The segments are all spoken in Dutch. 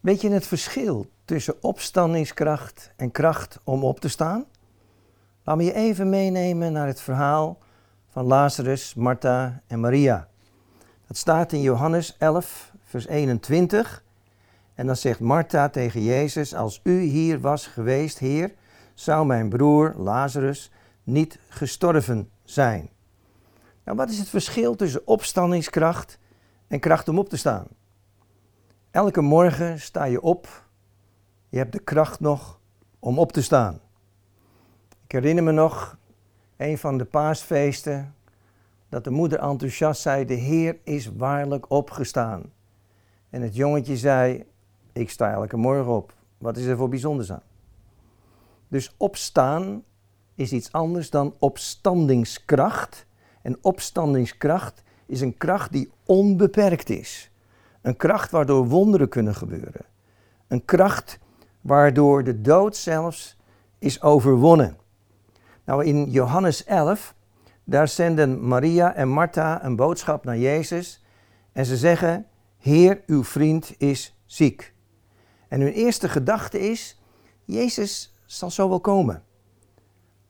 Weet je het verschil tussen opstandingskracht en kracht om op te staan? Laat me je even meenemen naar het verhaal van Lazarus, Martha en Maria. Dat staat in Johannes 11, vers 21. En dan zegt Martha tegen Jezus: Als u hier was geweest, Heer, zou mijn broer Lazarus niet gestorven zijn. Nou, wat is het verschil tussen opstandingskracht en kracht om op te staan? Elke morgen sta je op, je hebt de kracht nog om op te staan. Ik herinner me nog een van de paasfeesten dat de moeder enthousiast zei: De Heer is waarlijk opgestaan. En het jongetje zei: Ik sta elke morgen op. Wat is er voor bijzonders aan? Dus opstaan is iets anders dan opstandingskracht. En opstandingskracht is een kracht die onbeperkt is. Een kracht waardoor wonderen kunnen gebeuren. Een kracht waardoor de dood zelfs is overwonnen. Nou, in Johannes 11, daar zenden Maria en Martha een boodschap naar Jezus. En ze zeggen: Heer, uw vriend is ziek. En hun eerste gedachte is: Jezus zal zo wel komen.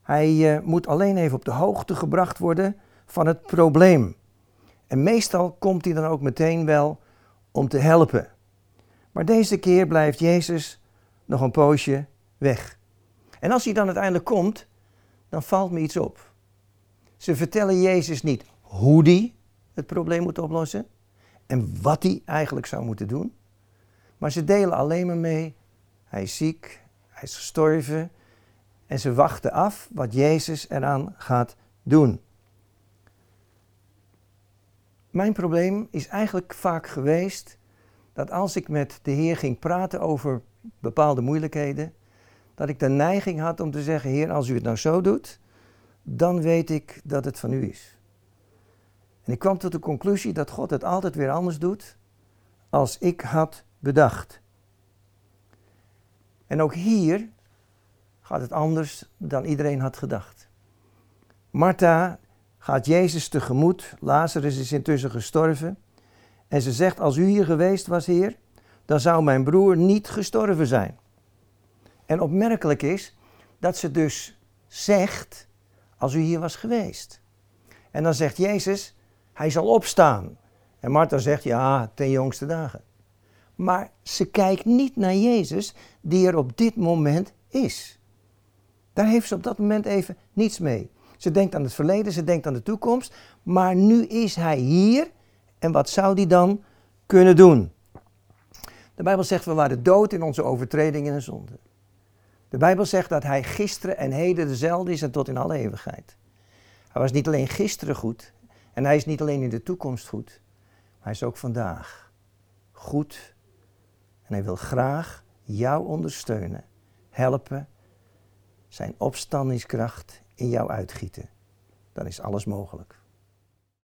Hij uh, moet alleen even op de hoogte gebracht worden van het probleem. En meestal komt hij dan ook meteen wel om te helpen. Maar deze keer blijft Jezus nog een poosje weg. En als hij dan uiteindelijk komt, dan valt me iets op. Ze vertellen Jezus niet hoe hij het probleem moet oplossen en wat hij eigenlijk zou moeten doen. Maar ze delen alleen maar mee, hij is ziek, hij is gestorven en ze wachten af wat Jezus eraan gaat doen. Mijn probleem is eigenlijk vaak geweest dat als ik met de Heer ging praten over bepaalde moeilijkheden, dat ik de neiging had om te zeggen: Heer, als u het nou zo doet, dan weet ik dat het van u is. En ik kwam tot de conclusie dat God het altijd weer anders doet als ik had bedacht. En ook hier gaat het anders dan iedereen had gedacht. Martha gaat Jezus tegemoet. Lazarus is intussen gestorven. En ze zegt: Als u hier geweest was, Heer, dan zou mijn broer niet gestorven zijn. En opmerkelijk is dat ze dus zegt: Als u hier was geweest. En dan zegt Jezus: Hij zal opstaan. En Martha zegt: Ja, ten jongste dagen. Maar ze kijkt niet naar Jezus, die er op dit moment is. Daar heeft ze op dat moment even niets mee. Ze denkt aan het verleden, ze denkt aan de toekomst. Maar nu is hij hier. En wat zou hij dan kunnen doen? De Bijbel zegt we waren dood in onze overtredingen en zonden. De Bijbel zegt dat hij gisteren en heden dezelfde is en tot in alle eeuwigheid. Hij was niet alleen gisteren goed en hij is niet alleen in de toekomst goed, maar hij is ook vandaag goed. En hij wil graag jou ondersteunen, helpen, zijn opstandingskracht in jou uitgieten. Dan is alles mogelijk.